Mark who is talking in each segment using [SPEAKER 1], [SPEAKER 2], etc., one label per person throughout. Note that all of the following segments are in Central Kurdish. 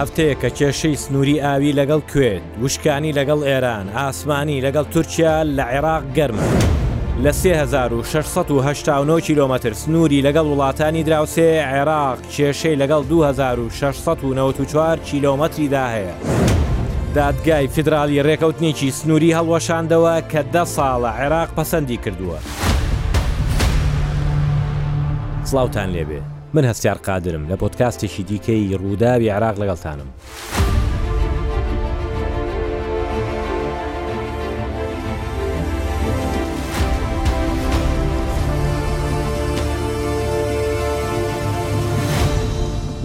[SPEAKER 1] هەفتەیەکە کێشەی سنووری ئاوی لەگەڵ کوێت وشکانی لەگەڵ ئێران ئاسمانی لەگەڵ تورکیا لە عێراق گەرمە لە 3689 کیلومتر سنووری لەگەڵ وڵاتانی دراوسێ عێراق کێشەی لەگەڵ 2694 کیلومتریدا هەیە. دادگای فیدراالی ڕێکەوتنێکی سنووری هەڵوەشاندەوە کە دە ساڵە عێراق پەسەندی کردووە. سڵاوتان لێبێ من هەستیار قادرم لە پۆدکاستێکی دیکەی ڕووداوی عێراق لەگەڵتانم.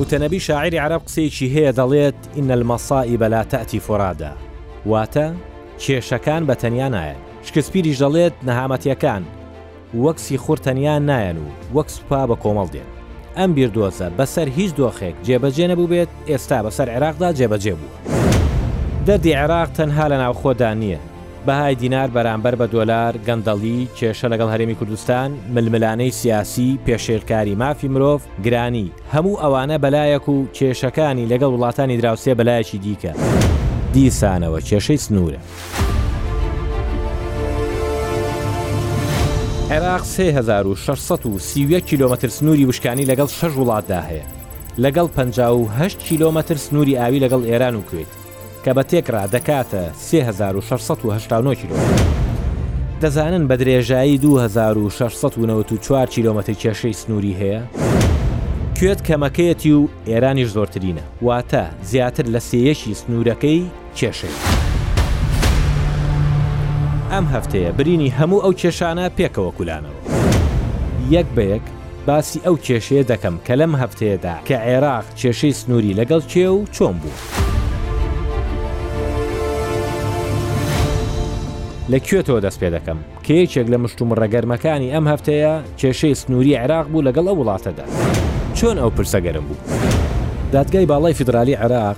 [SPEAKER 1] موتەنەبی شاعری عەرەب قسەیەکی هەیە دەڵێت ئینەلمەسائیبە لا تاتی فورادا واتە کێشەکان بە تەنیا نایەن شکسپیریش دەڵێت، نەهامەتییەکان وەک سیخوڕ تەنیا نایەن و وەک سوپا بە کۆمەڵ دێن. ئەم بیردۆزە بەسەر هیچ دۆخێک جێبەجێ نەبووبێت، ئێستا بەسەر عێراقدا جێبەجێ بووە. دەردی عێراق تەنها لە ناوخۆدا نییە. بەهای دینار بەرامبەر بە دۆلار، گەندەڵی، کێشە لەگەڵ هەرێمی کوردستان، ململانێی سیاسی، پێشێلکاری مافی مرۆڤ، گرانی، هەموو ئەوانە بەلایەک و کێشەکانی لەگەڵ وڵاتانی دراوسێ بەلایەکی دیکە. دیسانەوە کێشەی سنوورە. عێراق سێ هەزار و شەش سەد و سی و یەک کیلۆمەتر سنووری وشکانی لەگەڵ شەش وڵاتدا هەیە، لەگەڵ پەنجا و هەشت کیلۆمەتر سنووری ئاوی لەگەڵ ئێران و کوێیت، کە بە تێکڕا دەکاتە سێ هەزار و شەش سەد و هەشتا و نۆ کیلۆمەتر. دەزانن بە درێژایی دوو هەزار و شەش سەد و نەوەد و چوار کیلۆمەتر کێشەی سنووری هەیە؟ کوێت کەمەکەیەتی و ئێرانیش زۆرترینە، واتە زیاتر لە سێیەکی سنوورەکەی، کێشەی. ئەم هەفتەیە برینی هەموو ئەو کێشانە پێکەوە کولانەوە. یەک بە یەک باسی ئەو کێشەیە دەکەم کە لەم هەفتەیەدا کە عێراق کێشەی سنووری لەگەڵ کێ و چۆن بوو. لە کوێتەوە دەست پێ دەکەم کە یەکێک لە مشتومڕە گەرمەکانی ئەم هەفتەیە کێشەی سنووری عێراق بوو لەگەڵ ئەو وڵاتەدا. چۆن ئەو پرسە گەرم بوو؟ دادگای باڵای فیدرالی عێراق،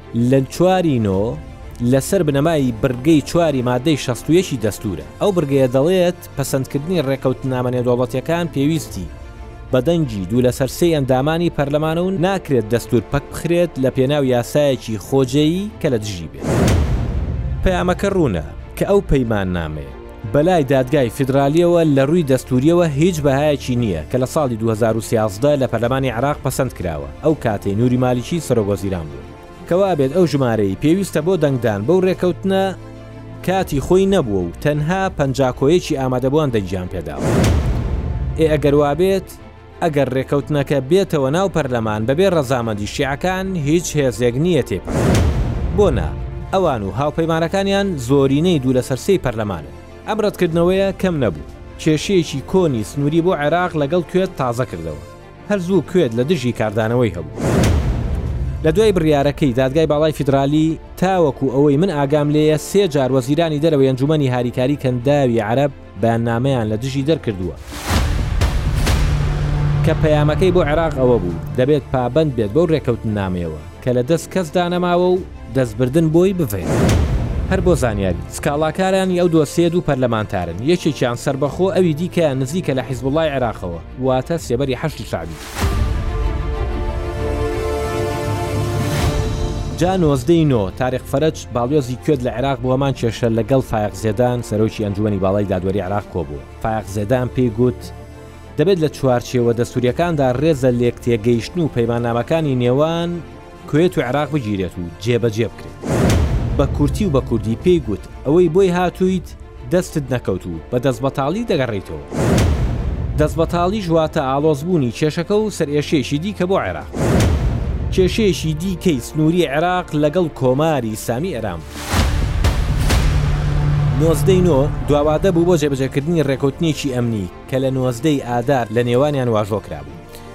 [SPEAKER 1] لە چواری نۆ لەسەر بنەمای بڕگەی چواری مادەی شەست و یەکی دەستوورە ئەو بڕگەیە دەڵێت پەسەندکردنی ڕێکەوتنامە نێودەوڵەتیەکان پێویستی بە دەنگی دوو لەسەر سێی ئەندامانی پەرلەمانە و ناکرێت دەستوور پەک بخرێت لە پێناو یاسایەکی خۆجێی کە لە دژی بێت. پەیامەکە ڕوونە کە ئەو پەیماننامەیە، بەلای دادگای فیدرالییەوە لە رووی دەستوورییەوە هیچ بەهایەکی نییە کە لە ساڵی دوو هەزار و سیازدە لە پەرلەمانی عێراق پەسەند کراوە، ئەو کاتەی نوری مالیکی سەرۆکوەزیران بوو. کە وابێت ئەو ژمارەی پێویستە بۆ دەنگدان بەو رێککەوتنە کاتی خۆی نەبووە و تەنها پەنجا کۆیەکی ئامادەبووان دەنگیان پێداوە. ئێ ئەگەر وابێت؟ ئەگەر رێکەوتنەکە بێتەوە ناو پەرلەمان بەبێ رەزامەندی شیعەکان هیچ هێزێک نییە تێبگات. بۆ نا؟ ئەوان و هاوپەیمانەکانیان زۆرینەی دوو لەسەر سێی پەرلەمانن. ئەم رەتکردنەوەیە کەم نەبوو، کێشەیەکی کۆنی سنووری بۆ عێراق لەگەڵ کوێت تازە کردەوە. هەر زوو کوێت لە دژی کاردانەوەی هەبوو. لە دوای بڕیارەکەی دادگای باڵای فیدرالی، تاوەکو ئەوەی من ئاگام لێیە سێ جار وەزیرانی دەرەوەی ئەنجوومەنی هاریکاریی کەنداوی عەرەب، بەیاننامەیان لە دژی دەرکردووە، کە پەیامەکەی بۆ عێراق ئەوە بوو، دەبێت پابەند بێت بەو رێککەوتننامەیەوە، کە لە دەست کەسدا نەماوە و دەستبردن بۆی بڤێت. هەر بۆ زانیاریت، سکاڵاکارانی ئەو دۆسیەیە دوو پەرلەمانتارن، یەکێکیان سەربەخۆ، ئەوی دیکەیان نزیکە لە حیزبوڵڵای عێراقەوە، واتە سێبەری حەشدی شەعبی. جا نۆزدە ی نۆ، تاریق فەرەج، باڵیۆزی کوێت لە عێراق بۆ هەمان کێشە لە گەڵ فایەق زێدان، سەرۆکی ئەنجومەنی باڵای دادوەری عێراق کۆبوو. فایەق زێدان پێی گوت، دەبێت لە چوارچێوە دەستورییەکاندا رێزە لێکتێگەیشتن و پەیماننامەکانی نێوان، کوێت و عێراق بگیرێت و جێبەجێ بکرێت. بە کورتی و بە کوردی پێی گوت، ئەوەی بۆی هاتوویت دەستت نەکەوت و بە دەستبەتاڵی دەگەڕێیتەوە. دەستبەتاڵیش واتە ئاڵۆزبوونی کێشەکە و سەرئێشەیەکی دیکە بۆ عێراق. کێشەیەکی دیکەی سنووری عێراق لەگەڵ کۆماری ئیسلامی ئێران بوو. نۆزدەی نۆ دواوادە بوو بۆ جێبەجێکردنی ڕێککەوتنێکی ئەمنی کە لە نۆزدەی ئادار لە نێوانیان واژۆ کرابوو.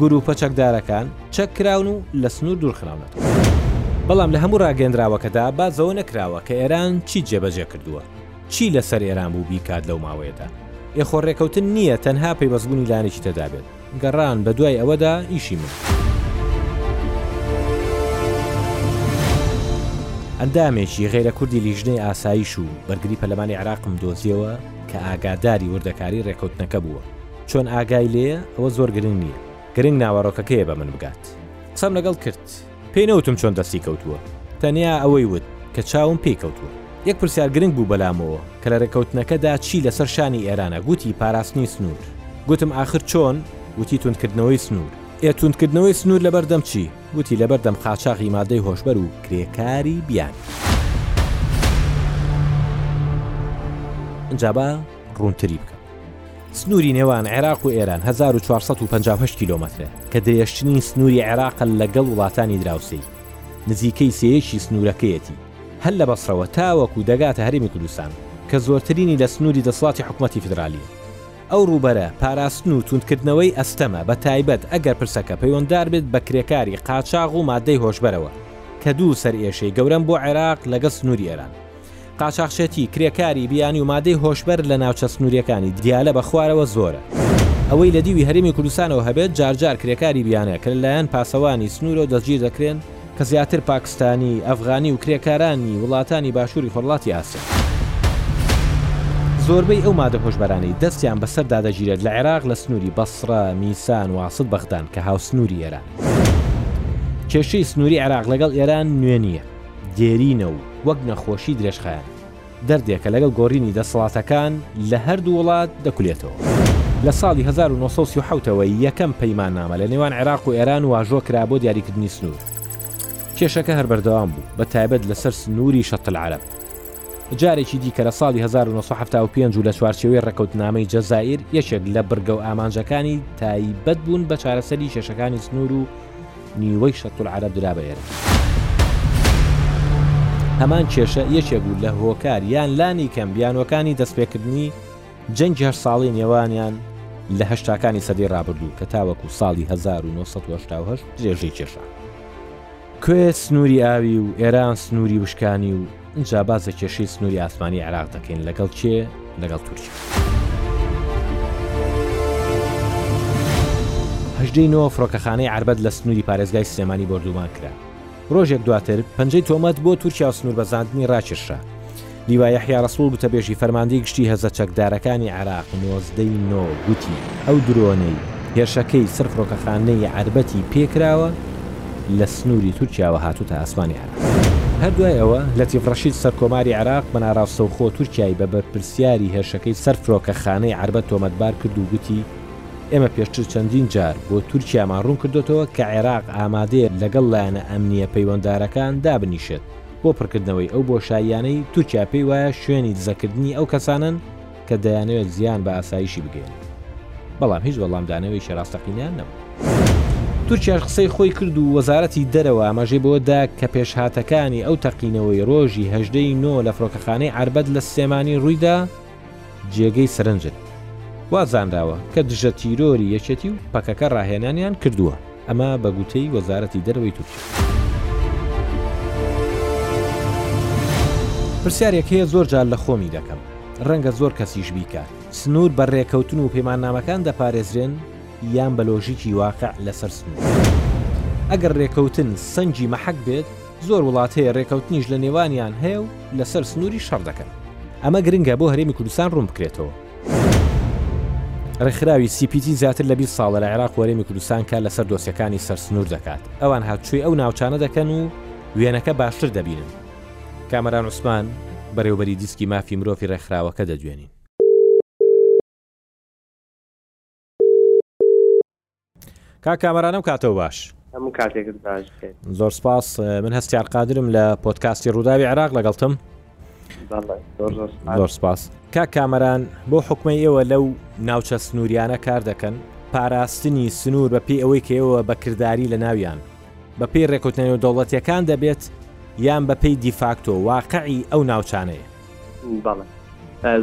[SPEAKER 1] گرووپە چەکدارەکان چەک کراون و لە سنوور دوور خراونەتەوە. بەڵام لە هەموو راگەیەندراوەکەدا باس لەوە نەکراوە کە ئێران چی جێبەجێ کردووە، چی لە سەر ئێران بوو بیکات لەو ماوەیەدا. ئێ خۆ رێکەوتن نییە تەنها پەیوەستبوونی لایەنێکی تێدا بێت. گەڕان بە دوای ئەوەدا ئیشی منە. ئەندامێکی غەیرە کوردی لیژنەی ئاسایش و بەرگری پەرلەمانی عێراقم دۆزییەوە کە ئاگاداری وردەکاری رێکەوتنەکە بووە. چۆن ئاگای لێیە ئەوە زۆر گرنگ نییە گرنگ ناوەرۆکەکەیە بە من بگات قسەم لەگەڵ کرد پێی نەوتم چۆن دەستی کەوتووە تەنیا ئەوەی وت کە چاوم پێی کەوتووە یەک پرسیار گرنگ بوو بەلامەوە کە لە رێککەوتنەکەدا چی لەسەر شانی ئێرانە گوتی پاراستنی سنوور گوتم ئاخر چۆن وتی توندکردنەوەی سنوور ئێ توندکردنەوەی سنوور لەبەر دەم چی وتی لەبەر دەم قاچاغی مادەی هۆشبەر و کرێکاری بیان ئنجابا ڕوونتری بکەم سنووری نێوان عێراق و ئێران 1450 کیلومترە کە درێژترین سنووری عێراقە لەگەڵ وڵاتانی دراوسی نزیکەی سەیەکی سنوورەکەیەتی هەر لە بەسرەوە تاوەکو دەگاتە هەرمی کوردستان کە زۆرترینی لە سنووری دەسڵاتی حکوومەتتی فدرالی ئەو ڕووبەرە پاراستن و توندکردنەوەی ئەستەمە بە تایبەت ئەگەر پرسەکە پەیوەندار بێت بە کرێکاری قاچاغ و مادەی هۆشبەرەوە کە دوو سەر ئێشەی گەورەم بۆ عێراق لەگە سنووری ئێران قاچاخچێتی، کرێکاری، بیانی و مادەی هۆشبەر لە ناوچە سنوورییەکانی، دیالە، بە خوارەوە زۆرە. ئەوەی لە دیوی هەرێمی کوردستانەوە هەبێت، جار جار کرێکاری بیانە، کە لەلایەن پاسەوانی سنوورەوە دەستگیر دەکرێن، کە زیاتر پاکستانی، ئەفغانی و کرێکارانی وڵاتانی باشووری خۆرهەڵاتی ئاسیان. زۆربەی ئەو مادە هۆشبەرانەی دەستیان بەسەردا دەگیرێت، لە عێراق لە سنووری، بەسڕە، میسان، واسط، بەغدان، کە هاوسنووری ئێرانن. کێشەی سنووری عێراق لەگەڵ ئێران نوێ نییە. دێرینە و وەک نەخۆشی درێژخایەن دەردێکە لەگەڵ گۆڕینی دەسەڵاتەکان لە هەردوو وڵات دەکولێتەوە. لە ساڵی هەزار و نۆ سەد و سی و حەوت ەوە یەکەم پەیماننامە لە نێوان عێراق و ئێران واژۆ کرا بۆ دیاریکردنی سنوور. کێشەکە هەر بەردەوام بوو بە تایبەت لەسەر سنووری شەتل عەرەب. جارێکی دیکە لە ساڵی هەزار و نۆ سەد و حەفتا و پێنج و لە چوارچێوەی ڕێکەوتنامەی جەزائیر یەکێک لە بڕگە و ئامانجەکانی تایبەت بوون بە چارەسەری کێشەکانی سنوور و نیوەی شەتولعەرەب درا بە ئێران. هەمان کێشە یەکێک بوو لە هۆکار یان لانی کەم بیانووەکانی دەستپێکردنی جەنگی هەشت ساڵەی نێوانیان لە هەشتاکانی سەدەی ڕابردوو کە تاوەکو ساڵی 1970 درێژەی کێشا. کوێت سنووری ئاوی و ئێران سنووری وشکانی و، ئینجا باس لە کێشەی سنووری ئاسمانی عێراق دەکەین لەگەڵ کێ لەگەڵ تورکیا. هەژدەی نۆ فڕۆکەخانەی عربەت لە سنووری پارێزگای سلێمانی بۆردومان کرا ڕۆژێک دواتر پەنجەی تۆمەت بۆ تورکیا و سنوور بەزاندنی ڕاکێشرا لیوایە حیاڕسوڵ گوتەبێژی فەرماندەی گشتی هەزە چەکدارەکانی عراق نۆزدەی نۆ گوتی ئەو درۆنەی هێرشەکەی سەر فڕۆکەخانەی عربەتی پێکراوە لە سنووری تورکیاوە هاتوتە ئاسمانی هەر دوای ئەوە، لەتیف ڕەشید سەرکۆماری عێراق بە ناراستەوخۆ تورکیای بە بەرپرسیاری هێرشەکەی سەر فرۆکەخانەی عەربە تۆمەتبار کرد و گوتی، ئێمە پێشتر چەندین جار بۆ تورکیامان ڕوون کردۆتەوە کە عێراق ئامادەیە لەگەڵ لایەنە ئەمنییە پەیوەندارەکان دابنیشێت بۆ پڕکردنەوەی ئەو بۆشاییانەی تورکیا پێی وایە شوێنی دزەکردنی ئەو کەسانەن کە دەیانەوێت زیان بە ئاسایشی بگەیەنن، بەڵام هیچ وەڵامدانەوەیەکی ڕاستەقینەیان نەبوو. تورکیاش قسەی خۆی کرد و وەزارەتی دەرەوە ئاماژەی بەوە دا کە پێشهاتەکانی ئەو تەقینەوەی ڕۆژی هەژدە ی نۆ لە فڕۆکەخانەی عەربەت لە سلێمانی ڕوویدا جێگەی سەرنجن، وازانراوە کە دژەتیرۆری یەکێتی و پەکەکە ڕاهێنانیان کردووە. ئەمە بە گوتەی وەزارەتی دەرەوەی تورکیا. پرسیارێک هەیە زۆر جار لە خۆمی دەکەم، ڕەنگە زۆر کەسیش بیکات، سنوور بە ڕێکەوتن و پەیماننامەکان دەپارێزرێن یان بە لۆژیکی واقع لەسەر سنوور؟ ئەگەر ڕێکەوتن سەنگی مەحەک بێت، زۆر وڵات هەیە ڕێکەوتنیش لە نێوانیان هەیە و لەسەر سنووریش شەڕ دەکەن. ئەمە گرنگە بۆ هەرێمی کوردستان ڕوون بکرێتەوە. ڕێکخراوی سی پی تی زیاتر لە بیست ساڵە لە عێراق و هەرێمی کوردستان کار لەسەر دۆسیەکانی سەر سنوور دەکات، ئەوان هاتوچۆی ئەو ناوچانە دەکەن و وێنەکە باشتر دەبینن. کامەران عوسمان، بەڕێوەبەری دیسکی مافی مرۆڤی ڕێکخراوەکە دەدوێنین. کاک کامەران ئەم کاتەوە باش.
[SPEAKER 2] هەموو کاتێکت باش بێت
[SPEAKER 1] زۆر سپاس من هەستیار قادرم لە پۆتکاستی ڕووداوی عراق لەگەڵتم بەڵێ، زۆر زۆر سپاس. زۆر سپاس کا کامەران بۆ حکومەی ئێوە لەو ناوچە سنووریانە کار دەکەن پاراستنی سنوور بە پێی ئەوەی کەەوە بەکردداری لە ناویان بە پێی ڕێکوتنەوە دەوڵەتیەکان دەبێت یان بە پێی دیفاکتۆ واقعی ئەو ناوچانەیە بەڵێ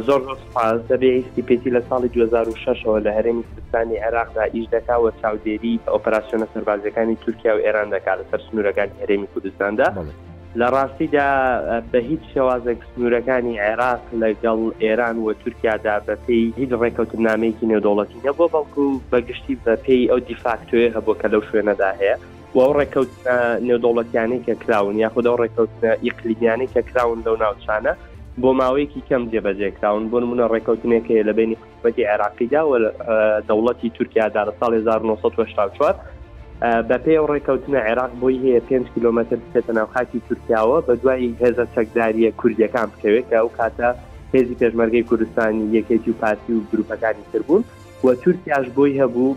[SPEAKER 2] زۆر زۆر سپاس دەبێ ئیستی پێتی لە ساڵی 2006ەوە لە هەرێمی کوردستانی عێراقدا ئیش دەکا و چاودێری ئۆپەراسسیۆنە سەربازیەکانی تورکیا و ئێران دەکات لەسەر سنوورەکانی هەرێمی کوردستاندا لە ڕاستیدا بە هیچ شێوازێک سنوورەکانی عێراق لەگەڵ ئێران و تورکیادا بەپی هیچ ڕێککەوتنامەیەکی نێودوڵەتی نەبووە بەڵکو بەگشتی بەپی ئەو دیفاکتۆیە هەبوو کە لەو شوێنەدا هەیە و ئەو ڕێککەوتنە نێودەوڵەتیانەی کە کراون یاخود ئەو ڕێککەوتنە ئیقلیمیانەی کە کراون لەو ناوچانە بۆ ماوەیەکی کەم جێبەجێکراون بۆ منە ڕێککەوتنێک هەیە لە بینی حکوومەتی عێراقیدا و دەوڵەتی تورکیادا لە ساڵی 1994 بە پێ و ڕێککەوتنە عێراق بۆی هەیە 5 کیلومتر بچێتە ناو خاکی تورکیاوە بە دوای هێزە چەکداریە کوردیەکان بکەوێت کە ئەو کاتە هێزی پێشمەرگەی کوردستانی یەکێتی و پارتی و گروپەکانی تر بوون و تورکیاش بۆی هەبوو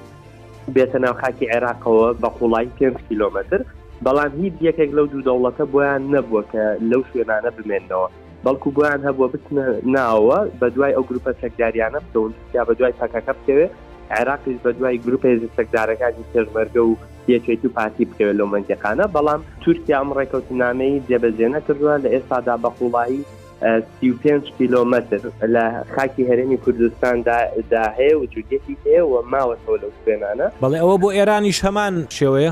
[SPEAKER 2] بێتە ناو خاکی عێراقەوە بە قوڵایی پێنج کیلۆمەتر بەڵام هیچ یەکێک لەو دوو دەوڵەتە بۆیان نەبووە کە لەو شوێنانە بمێنەوە بەڵکو بۆیان هەبووە بچنە ناوە بە دوای ئەو گروپە چەکداریانە بکەون یا بە دوای پەکەکە بکەوێت عێراقیش بە دوای گروپی زیسەکدارەکانی پێشمەرگە و یەکێت و پارتی بکەوێت لەو مەنجەقانە بەڵام تورکیا ئەم ڕێکەوتنامەی جێبەجێ نەکردووە لە ئێستادا بە قوڵایی سی و پێنج کیلۆمەتر لە خاکی هەرێمی کوردستاندا دا هەیە و جوودیەتی هەیە و ماوەتەوە لەو شوێنانە
[SPEAKER 1] بەڵێ ئەوە بۆ ئێرانیش هەمان شێوەیە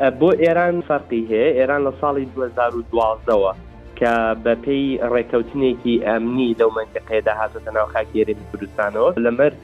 [SPEAKER 1] ئە،
[SPEAKER 2] بۆ ئێران فەرقی هەیە ئێران لە ساڵی 2012ەوە کە بەپێی ڕێککەوتنێکی ئەمنی لەو مەنتیقەیەدا هاتۆتە ناو خاکی هەرێمی کوردستانەوە لەمەر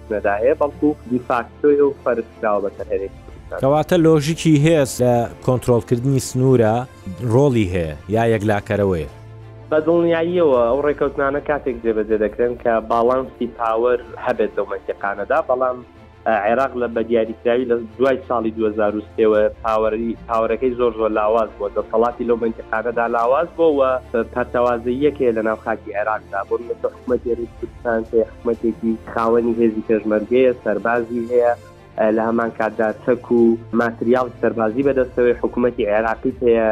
[SPEAKER 2] کوردەدایە بەڵکو دیفاکتۆیە و فەرز کراوە بەسەر هەرێمی کوردستان.
[SPEAKER 1] کەواتە لۆژیکی هێز لە کۆنترۆڵکردنی سنوورە ڕۆڵی هەیە یا یەکلاکەرەوەیە؟
[SPEAKER 2] بە دڵنیاییەوە ئەو ڕێکەوتنانە کاتێک جێبەجێ دەکرێن کە باڵانسی پاوەر هەبێت لەو مەنتیقانەدا، بەڵام عێراق لە بە دیاریکراوی لە دوای ساڵی دوو هەزار و سێ وە پاوەری پاوەرەکەی زۆر زۆر لاواز بووە، دەسەڵاتی لەو مەنتیقانەدا لاواز بووە و پەرتەوازەییەک هەیە لەناو خاکی عێراقدا بۆ نموونە حکومەتی هەرێمی فەرەنسەیە حکومەتێکی خاوەنی هێزی پێشمەرگەیە، سەربازی هەیە، لە هەمان کاتدا چەک و ماتریاڵی سەربازی بەدەستەوەی، حکومەتی عێراقیت هەیە،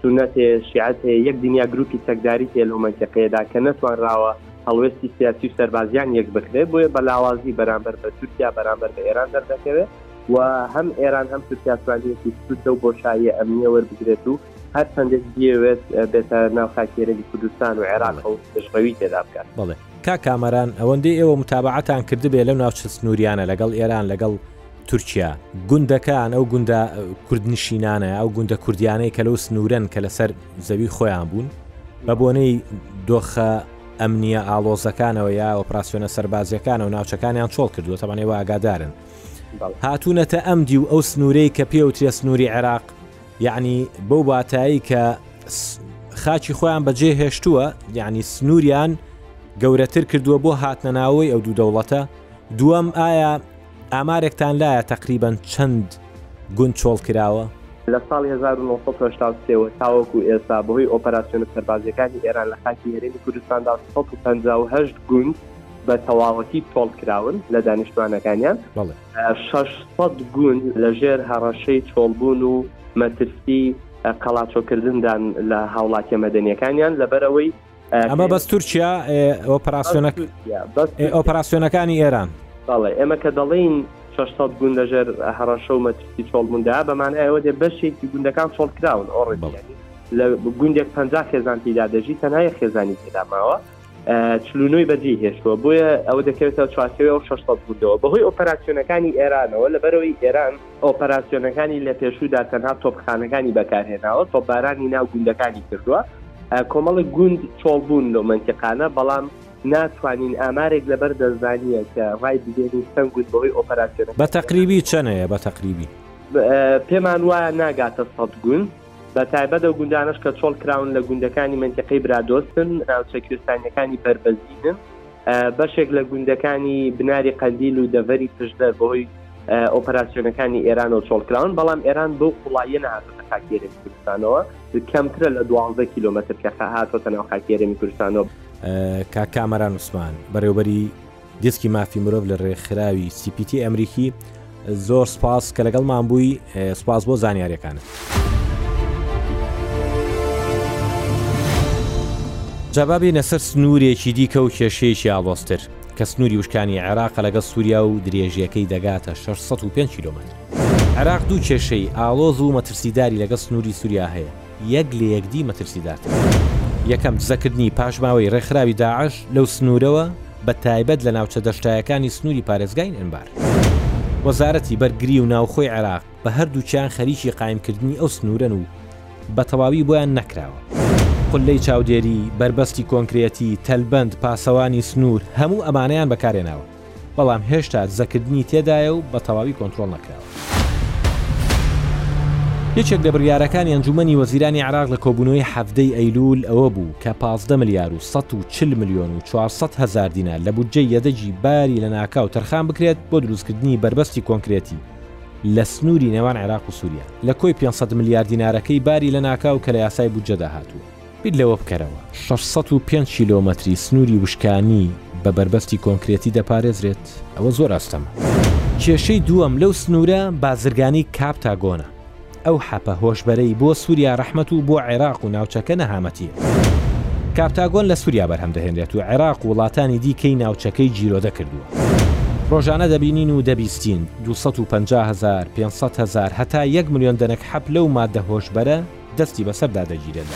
[SPEAKER 2] سونەت هەیە، شیعەت هەیە، یەک دنیا گروپی چەکداریت هەیە لەو مەنتیقەیەدا کە نەتوانراوە هەڵوێستی سیاسی و سەربازیان یەک بخرێت، بۆیە بە لاوازی بەرامبەر بە تورکیا، بەرامبەر بە ئێران دەردەکەوێت و هەم ئێران هەم تورکیا توانیویەتی سود لەو بۆشاییە ئەمنییە وەربگرێت و. هەر چەندێک بیەوێت بێتە ناو خاکی هەرێمی کوردستان و عێراق و دژڕەوی تێدا بکات.
[SPEAKER 1] بەڵێ کاک کامەران ئەوەندەی ئێوە متابەعەتان کردبێ لەو ناوچە سنووریانە لەگەڵ ئێران لەگەڵ تورکیا گوندەکان ئەو گوندە کوردنشینانە ئەو گوندە کوردیانەی کە لەو سنوورن کە لەسەر زەوی خۆیان بوون بە بۆنەی دۆخە ئەمنیە ئاڵۆزەکانەوە یا ئۆپراسسیۆنە سەربازیەکان و ناوچەکانیان چۆڵ کردووە تەمانێ واگادارن هاتوونەتە ئەم دی و ئەو سنوورەی کە پێوترێ سنووری عێراق یەعنی بەو واتایی کە خاچی خۆیان بەجێ هێشتووە یعنی سنووریان گەورەتر کردووە بۆ هاتنە ناوەی ئەو دوو دەوڵەتە دووەم ئایا ئامارێکتان لایە تقریبان چەند گوند چۆڵ کراوە
[SPEAKER 2] لە ساڵ 1970ەوە تاوەکو ئێستا بەهۆی ئۆپەراسسیۆنە سەربازیەکانی ئێران لە خاکی هەرێمی کوردستاندا 1950 گوند بە تەواوەتی چۆڵ کراون لە دانیشتوانەکانیان بەڵێ شەش سەد گوند لە ژێر هەڕەشەی چۆڵبوون و مەترسی قەڵاچۆکردندان لە هاوڵاتیە مەدەنیەکانیان لەبەرەوەی
[SPEAKER 1] ئەمە بەس تورکیا ئۆپەراسسیۆنەکانی ئێران
[SPEAKER 2] بەڵێ ئێمە کە دەڵین 600 گوند لەژێر هەڕەشە و مەترسی چۆڵبووندا بەمانایەوە دێ بەشێکی گوندەکان چۆڵ کراون ئۆڕێنی لە گوندێک پ خێزان تیدا دەژی تەنای خێزانی تێداماوە چل و نۆی بەجێ هێشتووە بۆیە ئەوە دەکەوێتەوە چوارچەوەی ئەو شەش سەد بووندەوە بەهۆی ئۆپەراسیۆنەکانی ئێرانەوە لە بەرەوەی ئێران ئۆپەراسیۆنەکانی لە پێشوودا تەنها تۆپخانەکانی بەکارهێناوە تۆپبارانی ناو گوندەکانی کردووە کۆمەڵک گوند چۆڵبوون لەو منتیقانە بەڵام ناتوانین ئامارێک لەبەر دەستدانە کە ڕای بدێنی چەند گوند بەهۆی ئۆپەراسیۆنە
[SPEAKER 1] بە تەقریبی چەنەیە بە تەقریبی
[SPEAKER 2] پێمان وایە ناگاتە سەد گوند بە تایبەت ئەو گوندانەش کە چۆڵ کراون لە گوندەکانی منتیقی برادۆستن ناوچە کوێستانیەکانی بەربەزینن بەشێک لە گوندەکانی بناری قەندیل و دەڤەری پشدەر بەهۆی ئۆپەراسسیۆنەکانی ئێران و چۆڵکراون بەڵام ئێران بەو قوڵاییە نهاتە خاکێرەی کوردستانەوە کەمترە لە دوازدە کیلومتر کە هاتۆتە ناو خاکێرەمی کوردستانەوە
[SPEAKER 1] کاک کامەران عوسمان بەڕێوبەری دیسکی مافی مرۆڤ لە ڕێکخراوی سیپیتی ئەمریکی زۆر سپاس کە لەگەڵمان بووی سپاس بۆ زانیاریەکانت. جابابی نەسەر سنوورێکی دیکە و کێشەیەکی ئاڵۆستر کە سنووری وشکانی عێراق لەگەڵ سووریا و درێژیەکەی دەگاتە 605 کیلومتر. عێراق دوو کێشەی ئاڵۆز و مەترسیداری لەگەڵ سنووری سووریا هەیە یەک لە یەکدی مەترسیدارترن. یەکەم، دزەکردنی پاشماوەی ڕێکخراوی داعش لەو سنوورەوە، بە تایبەت لە ناوچە دەشتایەکانی سنووری پارێزگای ئەنبار. وەزارەتی بەرگری و ناوخۆی عێراق بە هەردووکیان خەریکی قایمکردنی ئەو سنوورەن و بە تەواوی بۆیان نەکراوە. قوللەی چاودێری، بەربەستی کۆنکرێتی، تەلبەند، پاسەوانی سنوور، هەموو ئەمانەیان بەکارهێناوە. بەڵام هێشتا دزەکردنی تێدایە و بە تەواوی کۆنترۆڵ نەکراوە. یەکێک لە بڕیارەکانی ئەنجوومەنی وەزیرانی عێراق لە کۆبوونەوەی حەڤدە ی ئەیلوول ئەوە بوو کە پازدە ملیار و سەد و چل ملیۆن و چوار سەد هەزار دینار لە بودجەی یەدەگی باری لەناکاو تەرخان بکرێت بۆ دروستکردنی بەربەستی کۆنکرێتی لە سنووری نێوان عێراق و سووریا لە کۆی پێنج سەد ملیار دینارەکەی باری لەناکاو کە لە یاسای بودجەدا هاتووە. بیر لەوە بکەرەوە شەش سەد و پێنج کیلۆمەتری سنووری وشکانی بە بەربەستی کۆنکرێتی دەپارێزرێت، ئەوە زۆر ئەستەمە. کێشەی دووەم لەو سنوورە بازرگانی کاپتاگۆنە، ئەو حەپە هۆشبەرەی بۆ سووریا رەحمەت و بۆ عێراق و ناوچەکە نەهامەتییە. کاپتاگۆن لە سووریا بەرهەم دەهێنرێت و عێراق و وڵاتانی دیکەی ناوچەکەی گیرۆدە کردووە. رۆژانە دەبینین و دەبیستین دوو سەد و پەنجا هەزار، پێنج سەد هەزار هەتا یەک ملیۆن دەنک حەپ لەو ماددە هۆشبەرە دەستی بەسەردا دەگیرێت.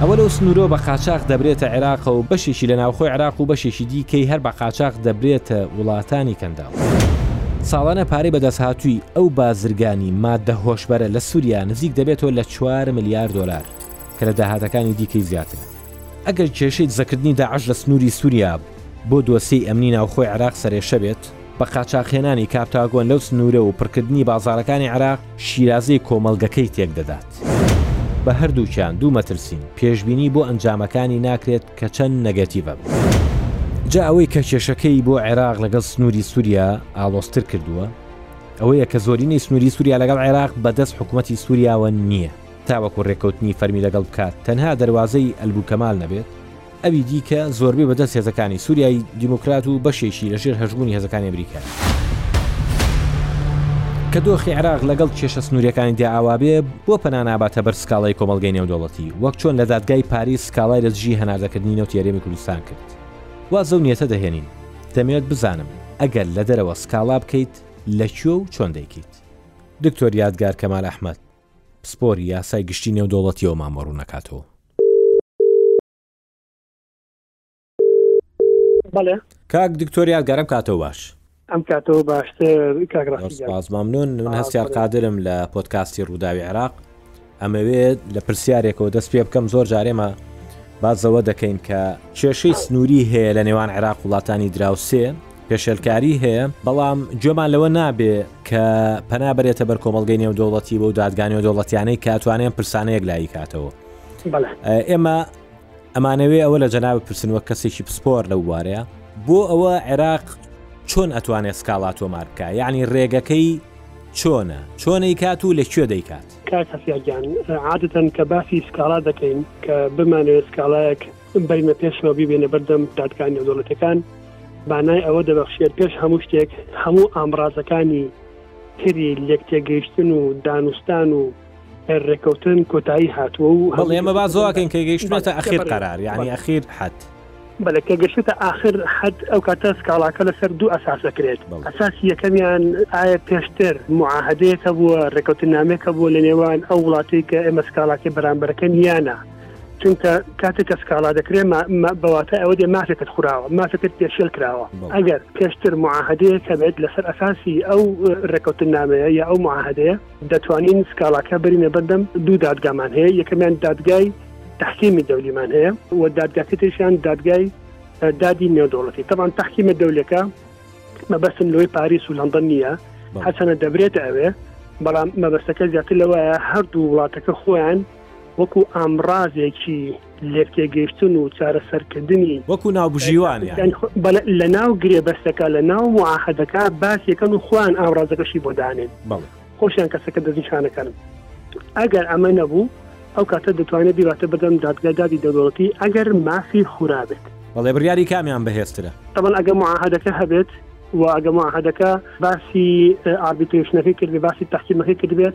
[SPEAKER 1] ئەوە لەو سنوورەوە بە قاچاخ دەبرێتە عێراقەوە، بەشێکی لە ناوخۆی عێراق و بەشێکی دیکەی هەر بە قاچاخ دەبرێتە وڵاتانی کەنداو. ساڵانە پارەی بەدەستهاتووی ئەو بازرگانی ماددە هۆشبەرە لە سووریا نزیک دەبێتەوە لە چوار ملیار دۆلار، کە لە داهاتەکانی دیکەی زیاترە. ئەگەر کێشەی دزەکردنی داعش لە سنووری سووریا بۆ دۆسیەی ئەمنی ناوخۆی عێراق سەرێشە بێت، بە قاچاخهێنانی کاپتاگۆن لەو سنوورە و پڕکردنی بازاڕەکانی عێراق، شیرازەی کۆمەڵگەکەی تێکدەدات. بە هەردووکیان دوو مەترسین، پێشبینی بۆ ئەنجامەکانی ناکرێت کە چەند نەگەتیڤە بن. جا ئەوەی کە کێشەکەی بۆ عێراق لەگەڵ سنووری سووریا ئاڵۆزتر کردووە، ئەوەیە کە زۆرینەی سنووری سووریا لەگەڵ عێراق بەدەست حکومەتی سووریاوە نییە. تاوەکو رێککەوتنی فەرمی لەگەڵ بکات، تەنها دەروازەی ئەلبوکەمال نەبێت، ئەوی دیکە زۆربەی بە دەست هێزەکانی سوریای دیموکرات و بەشێکی لە ژێر هەژموونی هێزەکانی ئەمریکایە. کە دۆخی عێراق لەگەڵ کێشە سنووریەکانیدا ئاوابێ بۆ پەنا ناباتە بەر سکاڵای کۆمەلگەی نێودەوڵەتی وەک چۆن لە دادگای پاریس سکاڵای لە دژی هەناردەکردنی نەوتی هەرێمی کوردستان کرد وازە و نیەتە دەهێنین دەمەوێت بزانم ئەگەر لە دەرەوە سکاڵا بکەیت لە کوێ و چۆن دەیکەیت دکتۆر یادگار کەمال ئەحمد پسپۆری یاسای گشتی نێودەوڵەتیەوە مامەڕوو نەکاتەوە بەڵێ کاک دکتۆر یادگارم کاتەوە باش
[SPEAKER 3] ئەم کاتەوە باشتر کاگڕاست
[SPEAKER 1] مامنون من هەستیار قادرم لە پۆتکاستی ڕووداوی عێراق ئەمەوێت لە پرسیارێکەوە دەست پێ بکەم زۆر جارێمە بازەوە دەکەین کە کێشەی سنووری هەیە لە نێوان عێراق وڵاتانی دراوسێ پێشێلکاریی هەیە، بەڵام گوێمان لەوە نابێ کە پەنا بەرێتە بەر کۆمەڵگەی نێودەوڵەتی و بەو دادگا نێودەوڵەتییانەی کە ئەتوانێ ئەم پرسانە یەکلایی کاتەوە. ئێمە ئەمانەوێ ئەوە لە جەنابت بپرسن وەک کەسێکی پسپۆر لەو بوارەیە، بۆ ئەوە عێراق چۆن ئەتوانێ سکاڵا تۆمار بکا؟ یانی رێگەکەی چۆنە؟ چۆن ئەیکات و لەکوێ دەیکات؟
[SPEAKER 3] کاک هەسیار گیان، عادەتەن کە باسی سکاڵا دەکەین، کە بمانەوێ سکاڵایەک بەرینە پێشەوە بیبێنە بەردەم دادگا نێودەوڵەتەکان بانای ئەوە دەبەخشێت پێش هەموو شتێک هەموو ئامرازەکانی تری لێک تێگەیشتن و دانوستان و ڕێکەوتن کۆتایی هاتووە و
[SPEAKER 1] هەڵ ئێمە با زۆکەین کە گەیشتوێتە ئەخیر قەرار یعنی ئەخیر حەت
[SPEAKER 3] بەلە کە گەشتە ئاخر حەد ئەو کاتە سکاڵاکە لەسەر دوو ئەساس دەکرێت ئەساسی یەکەمیان ئایا پێشتر معاهدەیەکە بووە ڕێکوتنامێکە بووە لە نێوان ئەو وڵاتی کە ئێمە سکاڵاکە بەرامبەرەکەن یانە چونکە کاتێک کە سکاڵا دەکرێ بەواتە ئەوە دێ مافێکت خوراوە مافەکەت پێشێل کراوە ئەگەر پێشتر معاهدەیە کە بێت لەسەر ئەساسی ئەو ڕێکوتن نامەیە یا ئەو معاهدەیە دەتوانین سکاڵاکە برینە بەردەم دوو دادگامان هەیە یەکەمیان دادگای تحکیمی دەولیمان هەیە و دادگاکە تێشیان دادگای دادی نێودوڵەتی تەمان تحکیمە دەولەکە مەبەستم لەوەی پاریس و لەندەن نییە حەچەنە دەبرێت ئەوێ بەڵام مەبەستەکە زیاتر لەوەیە هەردوو وڵاتەکە خۆیان وەکو ئامڕازێکی لێکتێگەیشتن و چارەسەرکردنی
[SPEAKER 1] وەکو ناوبژیوان
[SPEAKER 3] یان. یانی خۆ بەڵێ لەناو گرێبەستەکە لەناو موعاهەدەکە باسیەکەن و خۆیان ئامڕازەکەشی بۆ دانێن بەڵێ. خۆشیان کەسەکە دەستنیشانەکەن ئەگەر ئەمە نەبوو ئەو کاتە دەتوانێت بیباتە بەردەم دادگای دادی دەوڵەتی ئەگەر مافی خورابێت
[SPEAKER 1] بەڵێ بڕیاری کامیان بەهێزترە؟
[SPEAKER 3] تەبەن ئەگەر موعاهەدەکە هەبێت و ئەگەر موعاهەدەکە باسی ئاربیترێشنەکەی کردبێت باسی تەحکیمەکەی کردبێت،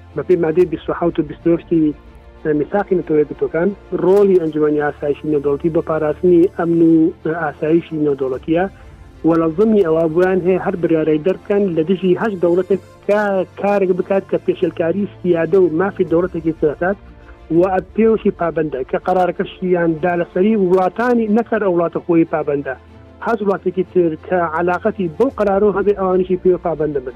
[SPEAKER 3] بەپێی مادەی بیست و حەوت و بیست و نۆ ی میساقی نەتەوە یەکگرتووەکان، ڕۆڵی ئەنجومەنی ئاسایشی نێودەوڵەتی بۆ پاراستنی ئەمن و ئاسایشی نێودەوڵەتییە و لە زمنی ئەوە بۆیان هەیە هەر بریارەی دەربکەن لە دژی هەر دەوڵەتێک کە کارێک بکات کە پێشێلکاری سیادە و مافی دەوڵەتێکی تر دەکات و پێوەشی پابەندە کە قەرارەکەشیان دا لەسەری وڵاتانی نەکەر ئەو وڵاتە خۆی پابەندە هەست وڵاتێکی تر کە علاقەتی بەو قەرارۆ هەبێ ئەوانیشی پێوە پابەندە بن.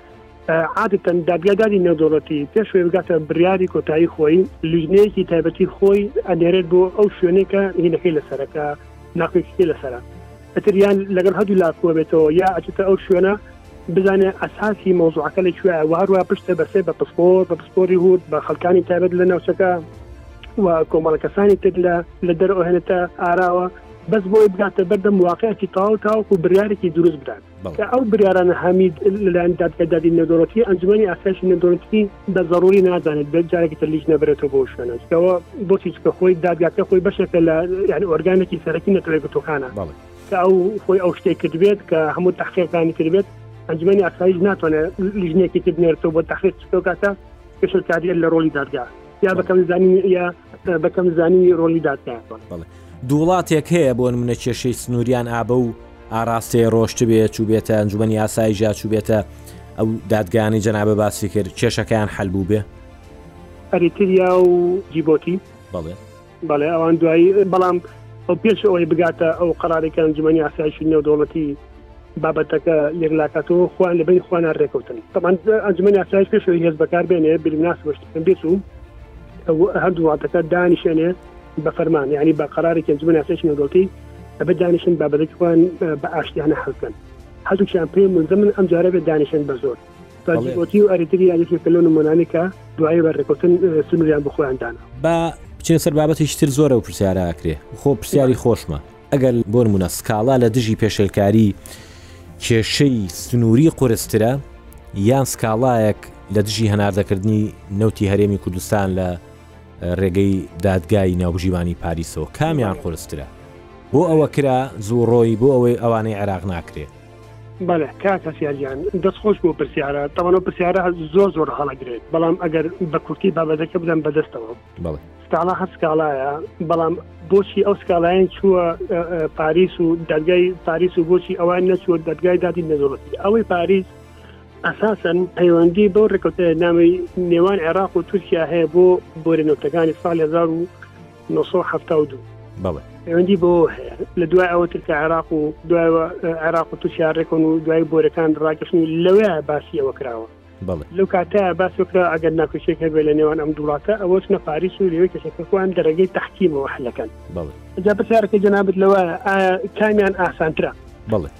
[SPEAKER 3] عادەتەن دادگاداری نێودەوڵەتی پێشوێ بگاتە بریاری کۆتایی خۆی لیژنەیەکی تایبەتی خۆی ئەنێرێت بۆ ئەو شوێنێکە هینەکەی لەسەرەکە ناخێکی لەسرە ئەتر یان لەگەڵ هەدوو لاکووە بێتەوە یا ئەچێتە ئەو شوێنە بزانێ ئەساسی مۆزوعەکە لە کوێ وهروە پشتە بەسێ بە پسپۆر بە پسپۆری هورد بە خەکانی تابێت لە ناوچەکە و کۆمەڵە کەسانی تر لە لە دەرەوەهێنێتە ئاراوە بەس بۆی بگاتە بەردەم واقعەتی تاو تاوکو بریارێکی دروست بدات کە ئەو بریارانە هەمید لەلایەن دادگای دادی نێودەوڵەتی ئەنجومەنی ئاسایشی نێودەوڵەتی بە زەروری نازانێت بە جارێکی تر لیژ نەبرێتەوە بۆ شوێنەوە بۆچی چکە خۆی دادگاکە خۆی بەشێکە لە یعنی ئۆرگانێکی سەرەکی نەتەوەی گرتوەکانە کە ئەو خۆی ئەو شتێک کردبێت کە هەموو تاقیەکانی کردبێت ئەنجمەنی ئاسایش ناتوانێت لیژنێکی تر نێرتەوە بۆ تاخێت چکەکاتە پێشکاریە لە ڕۆلی دادگا یا بەکەم زانین یا بەکەم زانینی ڕۆلی دادگا
[SPEAKER 1] دووڵاتێک هەیە بۆ منە کێشەی سنووریان ئابە و ئاراستەیە ڕۆشتبێ چووبێتە ئەنجومەنی ئاسایش جا چووبێتە ئەو دادگایانەی جەنابت باسی کرد کێشەکەیان حەل بووبێ؟
[SPEAKER 3] ئەریتریا و جیبۆتی.
[SPEAKER 1] بەڵێ.
[SPEAKER 3] بەڵێ ئەوان دوایی بەڵام ئەو پێش ئەوەی بگاتە ئەو قەرارەی کە ئەنجومەنی ئاسایشی نێودەوڵەتی بابەتەکە یەکلاکاتەوە خۆیان لەبەین خۆیان ڕێکەوتن تەمان ئەنجومەنی ئاسایش پێشەوەی هێز بەکار بێنێ بیرناس بەشتن بێت و هەردوو وڵاتەکە دانیشێنێ بە فەرمان یعنی بە قرارێکی ئەنجومەن یاسایش نێودەوڵەتی ئەبێ دانیشن بابەتەکە خۆیان بە ئاشتیانە حل بکەن هەردووکیان پێ ملزمن ئەم جارە بێ دانیشن بە زۆر بە بەڵێ. جیبۆتی و ئەریتریا یەکێکە لەو نمونانێکە دوایی بە ڕێکوتن سنووریان بۆ
[SPEAKER 1] خۆیان دانا با بچێ سەر بابەتیش تر زۆرە و پرسیارە ئەکرێ خۆ پرسیاری خۆشمە ئەگەر بۆ نمونە سکاڵا لە دژی پێشێلکاری کێشەی سنووری قورسترە یان سکاڵایەک لە دژی هەناردەکردنی نەوتی هەرێمی کوردستان لە رێگەی دادگای ناوبژیوانی پاریسەوە کامیان قورسترە؟ بۆ ئەوە کرا زوو ڕۆی بۆ ئەوەی ئەوانەی عێراق ناکرێ.
[SPEAKER 3] بەڵێ کاک هەستیار گیان دەست خۆش بۆ پرسیارە تەوانەوە پرسیارە زۆر زۆر هەڵەگرێت بەڵام ئەگەر بە کورتی بابەتەکە بدەم بەدەستەوە بەڵێ سکاڵا هەر سکاڵایە بەڵام بۆچی ئەو سکاڵایەن چووە پاریس و دەرگای پاریس و بۆچی ئەوان نەچووە دەرگای دادی نەزۆڵەتی ئەوەی پاریس ئەساسەن پەیوەندی بەو ڕێکوتە نامی نێوان عێراق و تورکیا هەیە بۆ بۆرە نەوتەکانی ساڵ 1970
[SPEAKER 1] بەڵێ
[SPEAKER 3] پەیوەندی بۆ هەیە لە دوای ئەوە ترکە عێراق و دوای عێراق و تورکیا ڕێکۆن و دوای بۆرەکان ڕاکەشن و لەوەیە باسی ئەوە کراوە لەو کاتە باسۆکرا ئەگەر ناکوچێک هەبێت لە نێوان ئەم دوڵاتە ئەوەش نە پاریس و لەوەی کەسەکەخوان دەرەگەی تحکیمەوە حلەکەن جا پرسیارەکە جەنابەت لەوە کامیان ئاسانترە بڵێ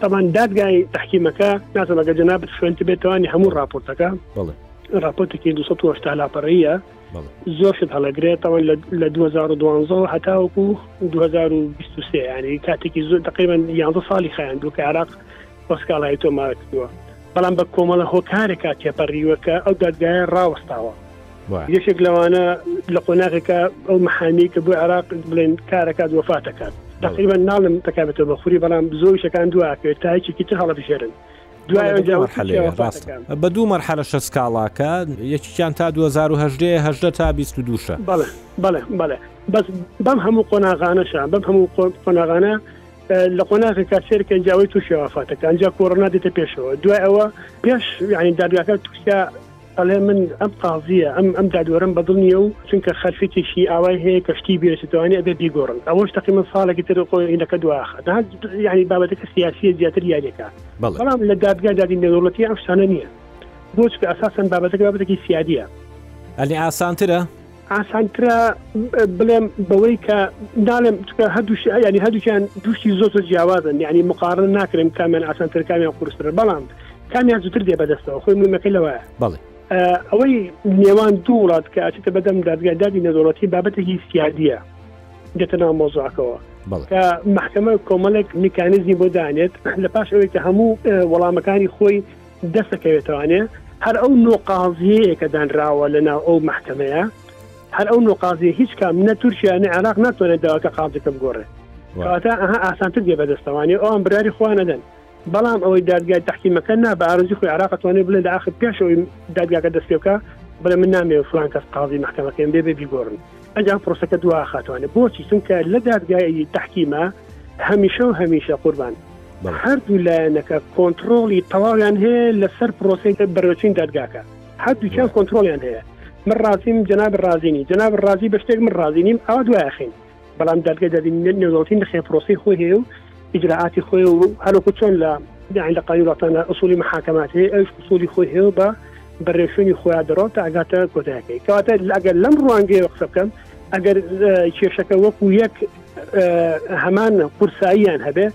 [SPEAKER 3] تاوان دادگای تحکیمەکە نازمەگە جەنابەت خوێنت بێت توانی هەموو راپۆرتەکە راپۆتێکی 1970 لاپەڕەیە زۆر شت هەڵەگرێت تاوان لە 2012 هەتاوەکو 2023 ینی کاتێکی زۆر تقریبان 11 ساڵی خیان دوو کە عراق پۆسکاڵای تۆمارکردووە بەڵام بە کۆمەڵە هۆکارێکا تێپەڕیوە کە ئەو دادگایە ڕاوەستاوە یەکێک لەوانە لە قۆناغێکە ئەو محامی کە بۆ عراق بڵێن کارەکات وەفاتەکات تقریبا ناڵم تکابێتەوە بە خوری بەڵام زۆر شەکان دواکرێت تاکیکی تر هەڵبژێرن
[SPEAKER 1] بە دوو مەرحەلە شە سکاڵاکە یەکیان تا 2010 تا 22شە
[SPEAKER 3] بەڵێ بەڵێ بەڵێ بەس بەم هەموو قۆناغانەشە بەم هەموو قۆناغانە لە قۆناغی کاسێر کە جاوی تووشەوە فاتەکە ئەجا کۆڕنا دێتە پێشەوە دوای ئەوە پێش یعنی دابیاکە تووشە ئەڵێ من ئەم قازیە ئەم ئەم دادوەرم بەدڵ نیە و چونکە خەلفەتێکی ئاوای هەیە کە شتی بێشتوانانی ئەبێ بیگۆڕن ئەوەش تەقیمە ساڵێکی تر قۆینەکە دواخە یعنی بابەتەکە سیاسیە زیاتر یاریەکە بەڵام لە دادگا دادی نێودەوڵەتی ئەم شتانە نییە بۆچکە ئەساسەن بابەتەکە بابەتێکی سیادیە.
[SPEAKER 1] ئەلێ ئاسانترە؟
[SPEAKER 3] ئاسانترە بڵێم بەوەی کە ناڵێم چکە هەردوو ینی هەردووکیان دوشتی زۆ زۆر جیاوازن ینی مقارن ناکرێن کامیان ئاسانتر کامیان قورسترە بەڵام کامیان زوتر دێ بەدەستەوە خۆی منەکە لەوە
[SPEAKER 1] بڵێ
[SPEAKER 3] ئەوەی نێوان دوو وڵات کە ئاچێتە بەدەم دادگای دادی نەدۆڵەتی بابەتێکی سیادیە دێتە ناو مۆزاکەوە کە محکمە کۆمەڵێک میکانزمی بۆ دانێت لە پاش ئەوەی کە هەموو وەڵامەکانی خۆی دەسەکەوێتەوانێ هەر ئەو نۆ قازیەیە کە دانراوە لە ناو ئەو محکمەیە هەر ئەو نۆ قازیە هیچ کام نە تورکیا نە عراق ناتوانێت داواکە قازەکە بگۆڕێت کەواتە ئەها ئاسانتر دێ بەدەستەوانێ ئەو ئەم براری خوا نەدەن بەڵام ئەوەی دادگای تحکیمەکە نا بە ئارزی خۆی عراق توانێت بڵێن داخ پێشەوەی دادگاکە دەست پێ بکە بڵێ من نامێ فلان کەس قازی محکمەکەم بێ بێ بیگۆڕن ئەنجام پرۆسەکە دواخاتوانێت بۆچی چونکە لە دادگای تحکیمە هەمیشە و هەمیشە قوربان هەردوو لایەنەکە کۆنتترۆڵی تەواویان هەیە لەسەر پرۆسی بەرەچین دادگاکە هەردووکیان کۆنتترۆلیان هەیە من ڕاستیم جناب ڕازینی جناب ڕازی بە شتێک من ڕازینیم ئەو دوایخین بەڵام دادگە دەبینێت نێودڵتی نخێ پرۆسی خۆی هەیە و ئیجراعاتی خۆی و هەروکو چۆن لە داین لە قانی وڵاتانە ئەسولی محاکەمات هەیە ئەوش ئەسولی خۆی هەیە بە بەرێشوێنی خۆیان دەڕۆ تا ئەگاتە کۆتایەکەی کەواتە ئەگەر لەم ڕوانگەیەوە قسە بکەم ئەگەر کێشەکە وەکو یەک هەمان قورساییان هەبێ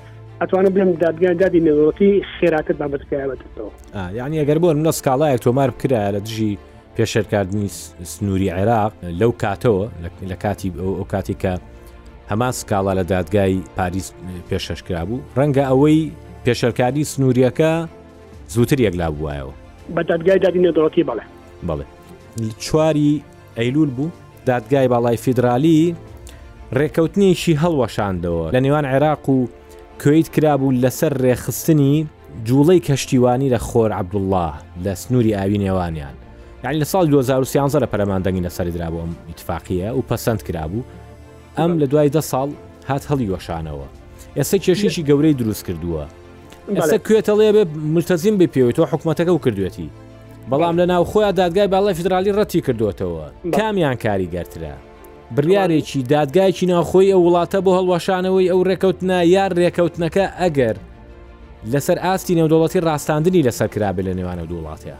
[SPEAKER 3] ئەتوانم بێم دادگای دادی نێوەتی خێراتر بابەتکایەوەەوە
[SPEAKER 1] یعنی ئەگەر بۆن لە سکاڵایە تۆمار بکرا لە دژی پێشێرکردنی سنووری عێراق لەو کاتەوە لە کاتی ئەو کاتی کە هەمان سکاڵا لە دادگای پاریس پێشەشکرا بوو ڕەنگە ئەوەی پێشەرکاری سنووریەکە زووتر یەکلا بووایەوە
[SPEAKER 3] بە دادگای دادی نێدەڵەتی بڵێ
[SPEAKER 1] بڵێ چواری ئەیلول بوو، دادگای باڵای فیدرالی رێککەوتنێکی هەڵوەشاندەوە لە نێوان عێراق و کوەیت کرابوو لەسەر رێکخستنی جووڵەی کەشتیوانی لە خۆر عەبدوڵڵا لە سنووری ئاوی نێوانیان یانی لە ساڵی دوو هەزار و سیانزە لە پەرلەمان دەنگی لەسەری درا بۆ ئەم ئیتفاقییە و پەسەند کرابوو ئەم لە دوای دە ساڵ هات هەڵی وەشانەوە ئێستا کێشیشی گەورەی دروست کردووە ئێستا کوێتەڵێ بێ ملتەزیم بپێوێتەوە حکوومەتەکە و کردوێتی بەڵام لە ناوخۆیان دادگای باڵای فیدرالی ڕەتی کردوێتەوە کامیان کاریگەرترە بڕارێکی دادگایکی ناوخۆی ئەو وڵاتە بۆ هەڵوەشانەوەی ئەو ڕێکەوتنە یار ڕێکەوتنەکە ئەگەر لەسەر ئاستی نێودوڵەتی ڕاستاندنی لەسەر کرابێ لە نێوانە دووڵاتە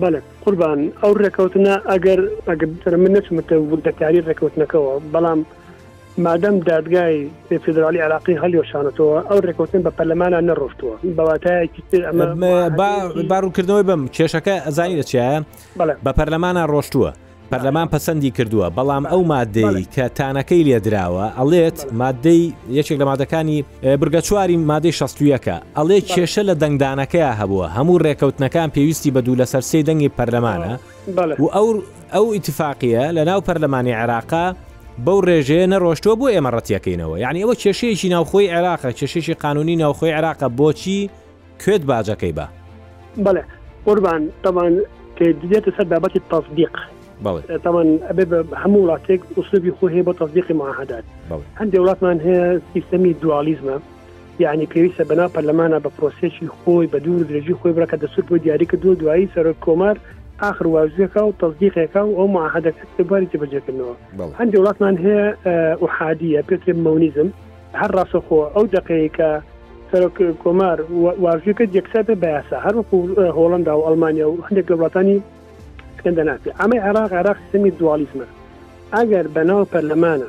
[SPEAKER 3] بەە قوربان ئەو ڕێکەوتنە ئەگەر ئەگەر من نەچمەتە وردەکاری ڕێکەوتنەکەەوە بەڵام مادەم دادگای فیدراڵی عێراقی هەڵیۆشانەتەوە ئەو ڕێکوتن بە پەرلەمانە نەڕۆشتووە بەواتایەکی
[SPEAKER 1] تر ئەمە باروکردنەوەی بم کێشەکە ئەزانی لە چیایە بە پەرلەمانە ڕۆشتووە پەرلەمان پەسەندی کردووە بەڵام ئەو مادەی کە تانەکەی لێدراوە ئەڵێت مادەی یەکێک لە مادەکانی برگەچواری مادەی شەستویەکە ئەڵێ کێشە لە دەنگدانەکەی هەبووە هەموو ڕێکەوتنەکان پێویستی بە دوو لەسەر سێ دەنگی پەرلەمانە و ئەو ئەو ئیتفاقیە لە ناو پەرلەمانی عێراقا بەو ڕێژەیە نەڕۆشتووە بۆ ئێمە ڕەتیەکەینەوە یعنی ئەوە کێشەیەکی ناوخۆی عێراقە کێشێکی قانونی ناوخۆی عێراقە بۆچی کوێت باجەکەی بە
[SPEAKER 3] بەڵێ قوربان تەمان دێتە سەر بابەتی تەصدیق تەمان ئەبێ بە هەموو وڵاتێک ئوسلوبی خۆ هەیە بۆ تەصدیقی معهدات هەندێک وڵاتمان هەیە سیستەمی دوالیزمە یەعنی پێویستە بەناو پەرلەمانا بە پرۆسەیەکی خۆی بە دوور و درێژی خۆی بڕە کە دەستور بۆی دیاری کردووە دوایی سەرۆک کۆمار ئاخر واژوێکا و تەزدیقێکا و ئەو معاهدەکە تێباری جێبەجێکردنەوە بەڵێ. هەندی وڵاتمان هەیە ئە، ئوحادیە پێترێ مەونیزم هەر ڕاستەخۆ ئەو دەقەیە کە سەرۆک کۆمار وا- واژوێکە یەکسەر بێ بە یاسا هەر وەکو ئە، هۆڵەندا و ئەڵمانیا و هەندێک لە وڵاتانی سکەندەنافی ئەمەی عێراق عێراق سیستەمی دواڵیزمە ئەگەر بەناو پەرلەمانە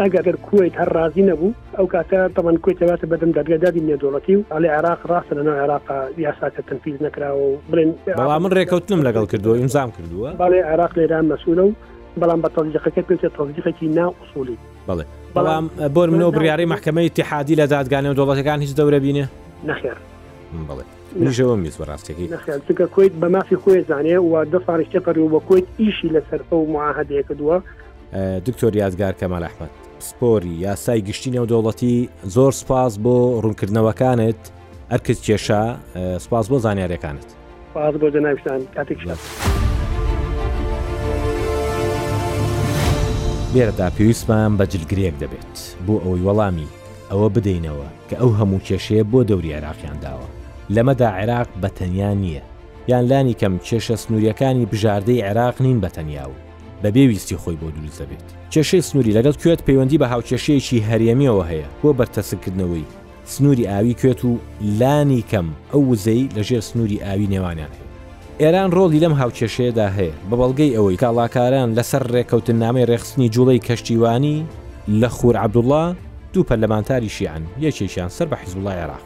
[SPEAKER 3] ئەگەر کوێت هەر ڕازی نەبوو ئەو کاتە تەمان کوێتەواتە بەدەم دادگەدادی نێدوڵەتی و ئەڵێ عێراق ڕاستە لە ناو عێراق یاساکە تەنفیز نەکراوە و بڵێن بەڵام
[SPEAKER 1] من ڕێکەوتنم لەگەڵ کردووە ئیمزام کردووە
[SPEAKER 3] بەڵێ عێراق لێرا مەسوولە و بەڵام بە تەزیقەکە پێوتە تەزیقێکی نا ئوسولی
[SPEAKER 1] بڵێ بەڵام بۆ منەوە بڕیاری محکمەی تحادی لە دادگانە و دەوڵەتەکان هیچ دەورە بینێ
[SPEAKER 3] نەخێر
[SPEAKER 1] بڵێ نژەوە میز بەڕاستەکەی
[SPEAKER 3] نەخێتکە کویت بە مافی خۆێ زانێ و دە ساڵیشتە پەر و بە کویت ئیشی لەسەر ئەو معاهدەیەکە دووە
[SPEAKER 1] دکتۆر یادگار کەمال ئەحمەد پسپۆری یاسای گشتی نێودەوڵەتی زۆر سپاس بۆ ڕوونکردنەوەکانت ئەرکت کێشا سپاس بۆ زانیارەکانت
[SPEAKER 3] سپاس بۆ جەناویشتان کاتێک
[SPEAKER 1] لێرەدا پێویستمان بە جلگرێک دەبێت بۆ ئەوەی وەڵامی ئەوە بدەینەوە کە ئەو هەموو کێشەیە بۆ دەوری عێراقیان داوە لەمەدا عێراق بەتەنیا نییە یان لانی کەم کێشە سنووریەکانی بژاردەی عێراق نین بەتەنیا و بەبێ ویستی خۆی بۆ دروست دەبێت. کێشەی سنووری لەگەڵ کوێت پەیوەندی بە هاوکێشەیەکی هەرێمییەوە هەیە بۆ بەرتەسککردنەوەی سنووری ئاوی کوێت و لانی کەم ئەو وزەی لەژێر سنووری ئاوی نێوانیان هەیە. ئێران ڕۆڵی لەم هاوکێشەیەدا هەیە بە بەڵگەی ئەوەی سکاڵاکاران لەسەر ڕێککەوتننامەی ڕێکخستنی جووڵەی کەشتیوانی لە خور عەبدوڵڵا دوو پەرلەمانتاری شیعەن، یەکێکیان سەر بە حیزبوڵڵای عێراق.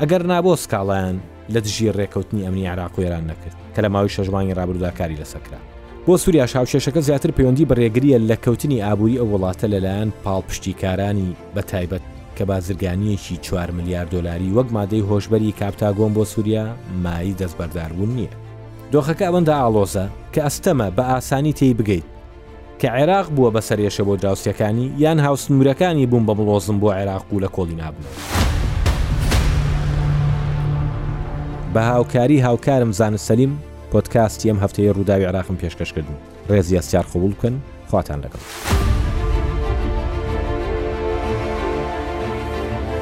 [SPEAKER 1] ئەگەر نا بۆ سکاڵایان لە دژی رێکەوتنی ئەمنی عێراق و ئێران نەکرد کە لە ماوەی شەش مانگی رابردوودا کاری لەسەر کرا. بۆ سوریاش هاوکێشەکە زیاتر پەیوەندی بە رێگرییە لە کەوتنی ئابووری ئەو وڵاتە لەلایەن پاڵپشتیکارانی بە تایبەت کە بازرگانییەکی چوار ملیار دۆلاری وەک مادەی هۆشبەری کاپتاگۆن بۆ سوریا مایەی دەستبەرداربوون نییە. دۆخەکە ئەوەندە ئاڵۆزە کە ئەستەمە بە ئاسانی تێی بگەیت. کە عێراق بووە بە سەرێشە بۆ دراوسێکانی، یان هاوسنوورەکانی بوون بە مڵۆزم بۆ عێراق و لە کۆڵی نابنەوە. بە هاوکاری هاوکارم زانست سەلیم پۆدکاستی ئەم هەفتەیەی رووداوی عێراقم پێشکەش کردن. رێزی هەستیار قبووڵ بکەن. خواتان لەگەڵ.